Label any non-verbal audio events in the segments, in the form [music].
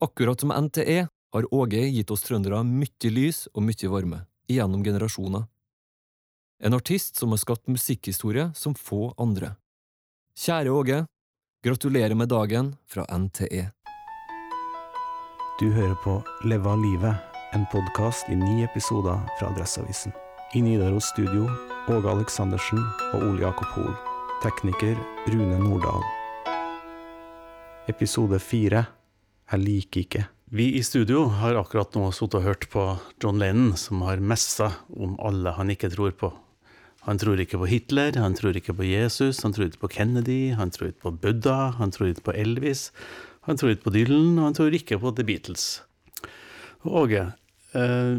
Akkurat som NTE har Åge gitt oss trøndere mye lys og mye varme, gjennom generasjoner. En artist som har skapt musikkhistorie som få andre. Kjære Åge, gratulerer med dagen fra NTE. Du hører på Leve av livet, en podkast i ni episoder fra Adresseavisen. I Nidaros studio Åge Aleksandersen og Ole Jakob Hoel. Tekniker Rune Nordahl. Episode fire Jeg liker ikke. Vi i studio har akkurat nå sittet og hørt på John Lennon, som har messa om alle han ikke tror på. Han tror ikke på Hitler, han tror ikke på Jesus, han tror ikke på Kennedy, han tror ikke på Buddha, han tror ikke på Elvis, han tror ikke på Dylan, og han tror ikke på The Beatles. Åge, øh,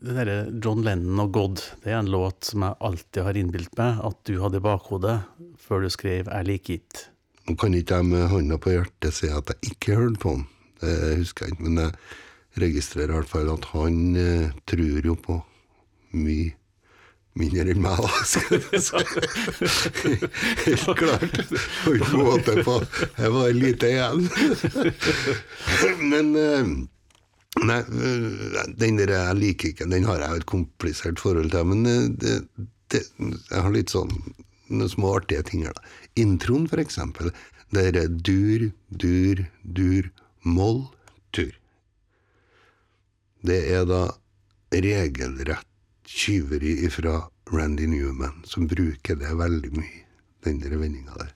det derre John Lennon og God, det er en låt som jeg alltid har innbilt meg at du hadde i bakhodet før du skrev 'Jeg liker it'. Nå kan ikke jeg med hånda på hjertet si at jeg ikke hørte på han, det husker jeg ikke, men jeg registrerer i hvert fall at han eh, tror jo på mye mindre enn meg, da, skal jeg si. [laughs] Helt klart. På en måte på Jeg var lite igjen. Men eh, Nei, øh, den der jeg liker ikke, den har jeg et komplisert forhold til. Men det, det, jeg har litt sånn noen små artige ting her, da. Introen, for eksempel. Det er dur, dur, dur, moll, tur. Det er da regelrett tyveri fra Randy Newman, som bruker det veldig mye, den der vendinga der.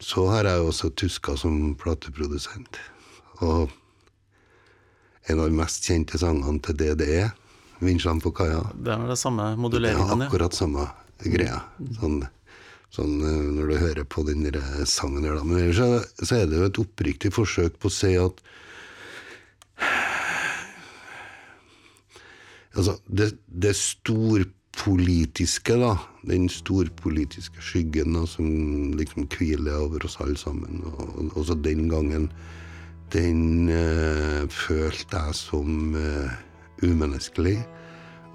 Så har jeg også tuska som plateprodusent. Og en av de mest kjente sangene til DDE, 'Vinsjene på kaia'. Det er det samme moduleringa? er ja. akkurat samme greia. Sånn, sånn eh, når du hører på den sangen der, da. Men ellers så- er det jo et oppriktig forsøk på å si at Altså, det, det storpolitiske, da. Den storpolitiske skyggen da, som liksom hviler over oss alle sammen. Og også den gangen den øh, følte jeg som øh, umenneskelig,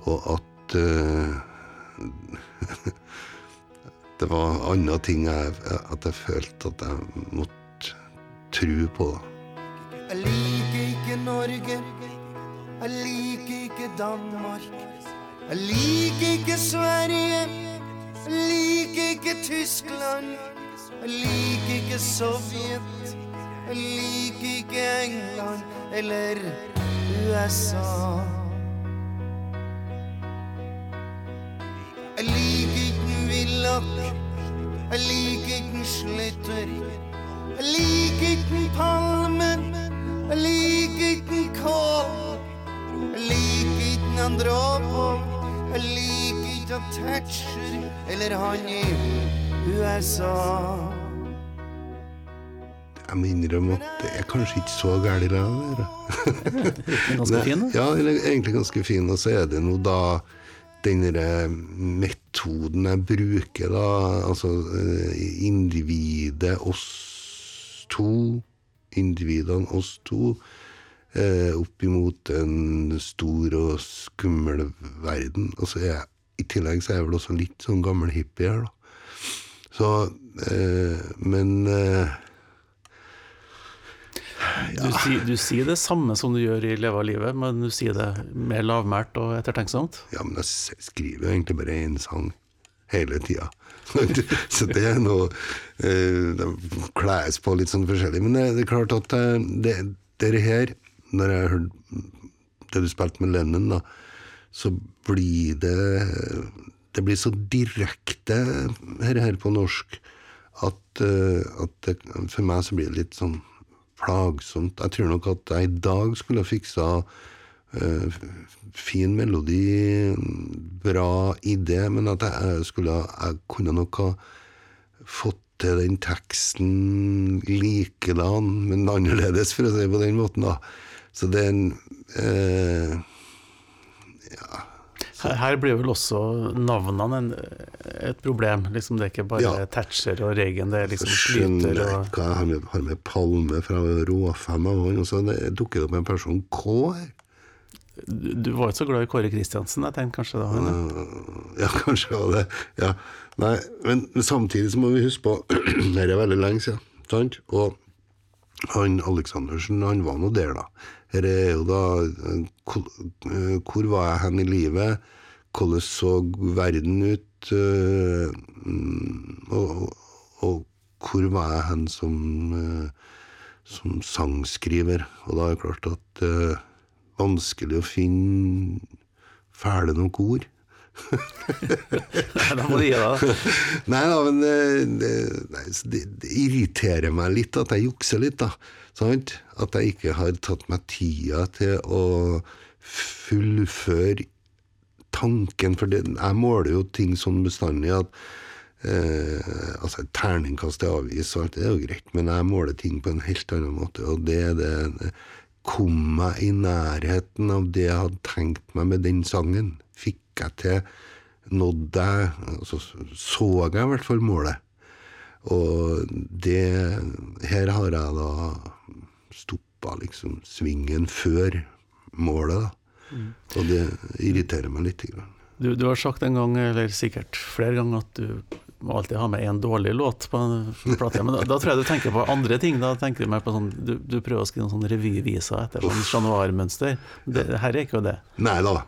og at eh, [laughs] Det var andre ting jeg, at jeg følte at jeg måtte tro på. Jeg liker ikke Norge. Jeg liker ikke Danmark. Jeg liker ikke Sverige. Jeg liker ikke Tyskland. Jeg liker ikke Sovjet. Jeg liker ikke England eller USA. Villak. Jeg liker ikke Slytter. Jeg liker ikke Palmen. Jeg liker ikke Kohl. Jeg liker ikke Andropov. Jeg liker ikke Thatcher eller han i USA. Jeg må innrømme at det er kanskje ikke så gærent, det der. Er [laughs] ganske fin, da. [laughs] Ja, den egentlig ganske fin. Og så er det nå da den metoden jeg bruker, da. Altså eh, individet, oss to. Individene, oss to. Eh, opp imot en stor og skummel verden. Og så er jeg i tillegg så er jeg vel også litt sånn gammel hippie her, da. Så eh, Men eh, Du, sier, du sier det samme som du gjør i Leve av livet, men du sier det mer lavmælt og ettertenksomt. Ja, men jeg skriver egentlig bare én sang hele tida. [laughs] Så det er noe eh, Det kles på litt sånn forskjellig. Men det, det er klart at eh, det, det her, når jeg hørte det du spilte med Lennon, da, så blir det Det blir så direkte her, her på norsk at, eh, at det, for meg så blir det litt sånn plagsomt. Jeg tror nok at jeg i dag skulle ha fiksa uh, fin melodi, bra idé, men at jeg skulle Jeg kunne nok ha fått til den teksten likedan, men annerledes, for å si det på den måten, da. Så det er en eh, Her, her blir vel også navnene en, et problem. Liksom det er ikke bare Ja. Thatcher og Reagan, det er liksom Slyter og hva jeg har med, har med Palme fra Råfem han, og så det dukker det opp en person K her. Du du var ikke så glad i Kåre Kristiansen, jeg tenkte kanskje det var han. ja. Ja, [laughs] kanskje var det. Ja. Nei, men samtidig så må vi huske på [clears throat] Dette er veldig lenge siden, sant? Og han Aleksandersen, han var nå der, da. Her er jo da eh, hvor, var jeg hen i livet? Hvordan så verden ut? eh, mm, og, og hvor var jeg hen som, eh, som sangskriver? Og da er det klart at det er vanskelig å finne fæle nok ord. Da må du gi deg. [laughs] Nei da, men eh, det, nei, det, det irriterer meg litt at jeg jukser litt, da. Sant? At jeg ikke har tatt meg tida til å fullføre tanken. For det, jeg måler jo ting sånn bestandig at eh, Altså, terningkast er alt det er jo greit, men jeg måler ting på en helt annen måte, og det det det Kom meg i nærheten av det jeg hadde tenkt meg med den sangen. Fikk jeg til Nådde jeg altså, Så jeg i hvert fall målet. Og det Her har jeg da stoppa liksom svingen før målet, da. Og det irriterer meg litt. Du, du har sagt en gang, eller sikkert flere ganger, at du må alltid ha med en dårlig låt på en plate. Men da, da tror jeg du tenker på andre ting. Da tenker du mer på sånn Du, du prøver å skrive noen sånn revyviser etter sånn januarmønster. Det, her er ikke jo det. Nei da.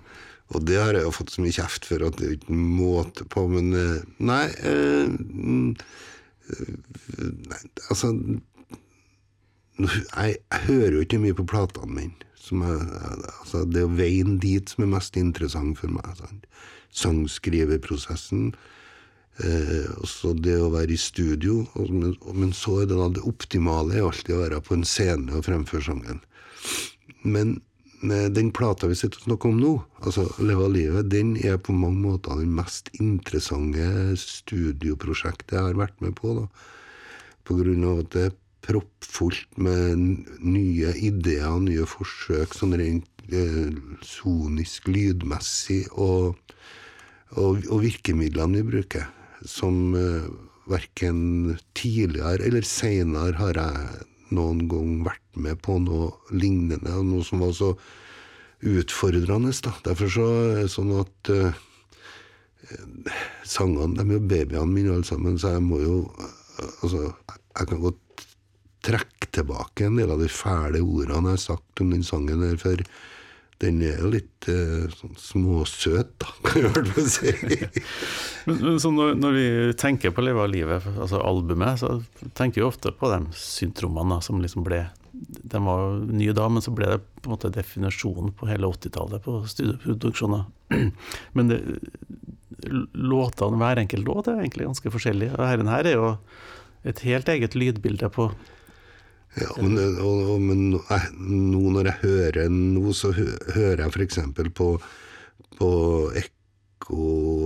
Og det har jeg jo fått så mye kjeft for at det er ikke måte på, men eh, Nei, eh, mm, eh, nei altså jeg, jeg hører jo ikke mye på platene mine. Som altså, det er veien dit som er mest interessant for meg. Sant? Sangskriverprosessen. Eh, også det å være i studio. Og, men, og- men så er det da det optimale er alltid å være på en scene og fremføre sangen. Men den plata vi sitter og snakker om nå, altså 'Leve av livet', den er på mange måter den mest interessante studioprosjektet jeg har vært med på. da. På grunn av at det er proppfullt med nye ideer nye forsøk, sånn rent eh, sonisk, lydmessig, og, og, og virkemidlene vi bruker, som eh, verken tidligere eller seinere har jeg noen gang vært med på noe lignende, og noe som var så utfordrende. da. Derfor så er det sånn at uh, sangene de er jo babyene mine alle sammen, så jeg må jo eh, Altså, jeg kan godt trekke tilbake en del av de fæle ordene jeg har sagt om den sangen her, for den er jo litt eh, sånn småsøt, da, [laughs] kan jeg vel si. [laughs] Men, men når, når vi tenker på 'Leve av livet', altså albumet, så tenker vi ofte på de syntrommene som liksom ble De var nye da, men så ble det på en måte definisjonen på hele 80-tallet på studioproduksjoner. [clears throat] Men det, låtene, hver enkelt låt er egentlig ganske forskjellig. Og denne her er jo et helt eget lydbilde på Ja, men, og, og, men jeg, nå når jeg hører nå, så hø, hører jeg f.eks. på, på ekko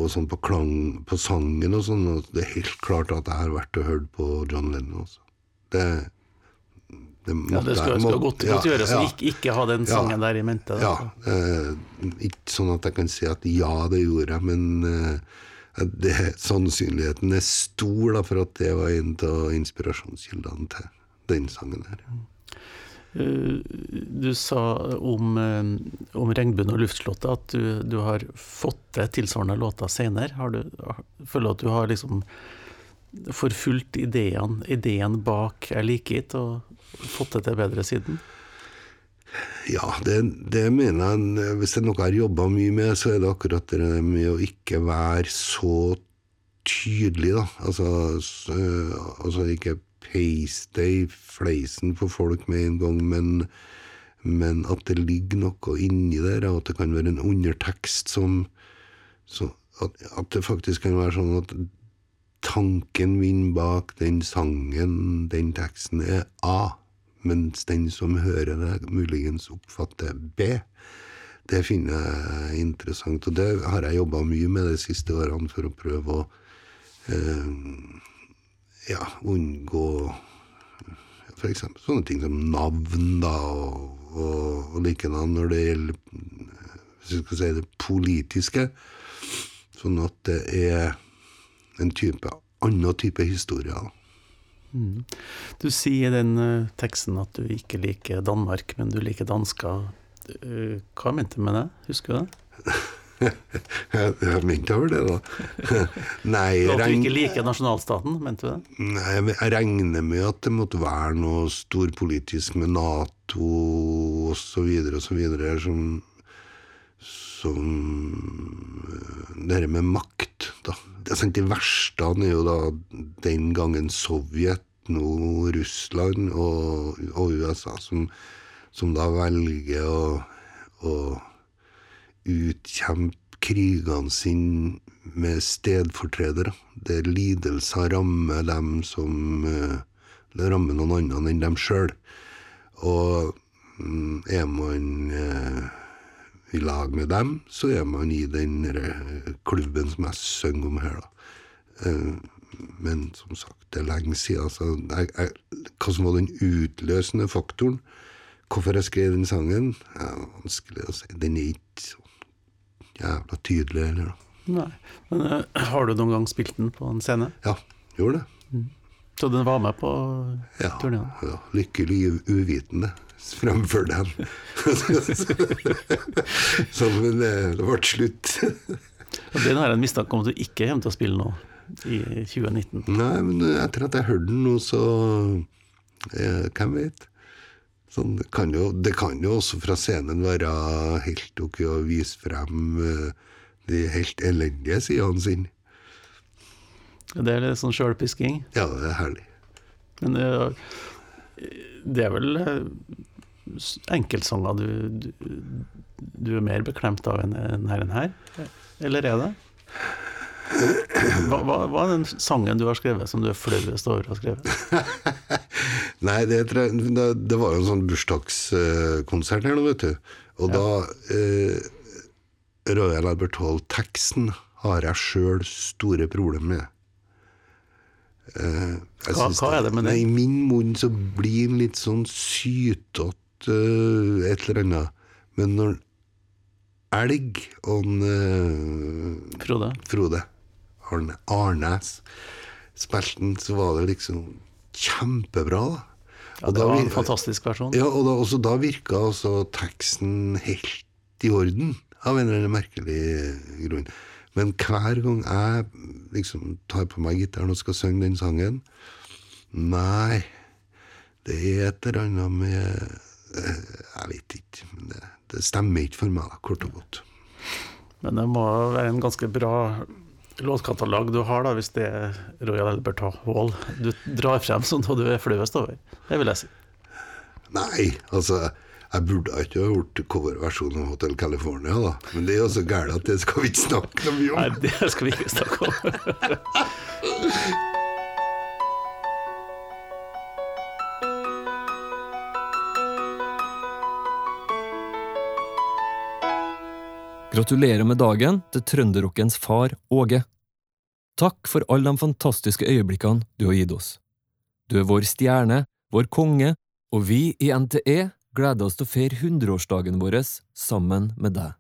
og sånn, på klang, på sangen og sånn, og det er helt klart at jeg har vært og hørt på John Lennon også. Det, det, Ja, det skal, jeg- skal godt, ja, godt gjøres å ja. ikke, ikke ha den sangen der i mente. da. Ja, eh, ikke sånn at jeg kan si at ja, det gjorde jeg, men eh, det, sannsynligheten er stor da, for at det var en av inspirasjonskildene til den sangen her. Eh, Du sa om, eh, om 'Regnbuen og luftslottet' at du, du har fått til tilsvarende låter senere. Har du, føler du at du har liksom forfulgt ideen, ideen bak 'Jeg liker it', og fått det til bedre siden? Ja, det, det mener jeg. Hvis det er noe jeg har jobba mye med, så er det akkurat det med å ikke være så tydelig, da. Altså, øh, altså ikke peise det i fleisen på folk med en gang, men, men at det ligger noe inni der, og at det kan være en undertekst som så at, at det faktisk kan være sånn at tanken min bak den sangen, den teksten, er A, mens den som hører det, muligens oppfatter B. Det finner jeg interessant, og det har jeg jobba mye med de siste årene for å prøve å eh, ja, unngå f.eks. sånne ting som navn, da, og, og, og likedan når det gjelder hvis vi skal si det politiske. Sånn at det er en type annen type historie. da. Du sier i den uh, teksten at du ikke liker Danmark, men du liker dansker. Uh, hva mente du med det? Husker du det? [laughs] Jeg, mente over det, da. Nei, at du ikke liker nasjonalstaten, mente du det? Nei, jeg regner med at det måtte være noe storpolitisk med Nato så videre som som øh, Det her med makt, da. De verste er jo da den gangen Sovjet, nå Russland og, og USA, som, som da velger å, å utkjempe krigene sine med stedfortredere, der lidelser rammer dem som eh, Det rammer noen andre enn dem sjøl. Og mm, er man eh, i lag med dem, så er man i den eh, klubben som jeg synger om her, da. Men som sagt, det er lenge siden. Så jeg, jeg, hva som var den utløsende faktoren, hvorfor jeg skrev den sangen, Det er vanskelig å si. Den er ikke jævla tydelig heller, da. Nei. Men uh, har du noen gang spilt den på en scene? Ja, gjorde det. Så den var med på Ja, turneen? ja lykkelig uvitende fremfor den. [laughs] så men det, det ble slutt. [laughs] Og Den har jeg en mistanke om at du ikke kommer til å spille nå, i 2019. Nei, men etter at jeg hørte den nå, så eh, Hvem vet? Sånn, det, kan jo, det kan jo også fra scenen være helt ok å vise frem eh, de helt elendige sidene sine. Det er litt sånn sjølpisking. Ja, det er herlig. Men eh, det er vel eh, enkeltsanger du, du, du er mer beklemt av enn her enn her? Eller er det? Hva, hva, hva er den sangen du har skrevet som du er flauest over å ha skrevet? [laughs] Nei, det, det, det var jo en sånn bursdagskonsert her nå, vet du. Og da eh, Royal Albert Hall-teksten har jeg sjøl store problemer med. Eh, jeg Hva- hva er det med det? I min munn så blir den litt sånn sytete uh, et eller annet. Men når Elg og en, uh, Frode? Frode Arne, Arnes spilte den, så var det liksom kjempebra. da. Ja, det var en fantastisk versjon. Ja, og da, også da virka altså teksten helt i orden, av en eller annen merkelig grunn. Men hver gang jeg liksom tar på meg gitaren og skal synge den sangen Nei, det er et eller annet med eh, Jeg vet ikke. Men det, det stemmer ikke for meg, da, kort og godt. Men det må være en ganske bra låtkatalog du har, da, hvis det er Royal Albert Hall du drar frem som noe du er flauest over. Det vil jeg si. Nei, altså jeg burde ikke ha gjort coverversjon av Hotel California, da. Men det er jo så gærent at det skal vi ikke snakke så mye om. Nei, det skal vi ikke snakke om. [laughs] Gratulerer med dagen til trønderrockens far Åge. Takk for alle de fantastiske øyeblikkene du har gitt oss. Du er vår stjerne, vår konge, og vi i NTE gleder oss til å feire hundreårsdagen vår sammen med deg.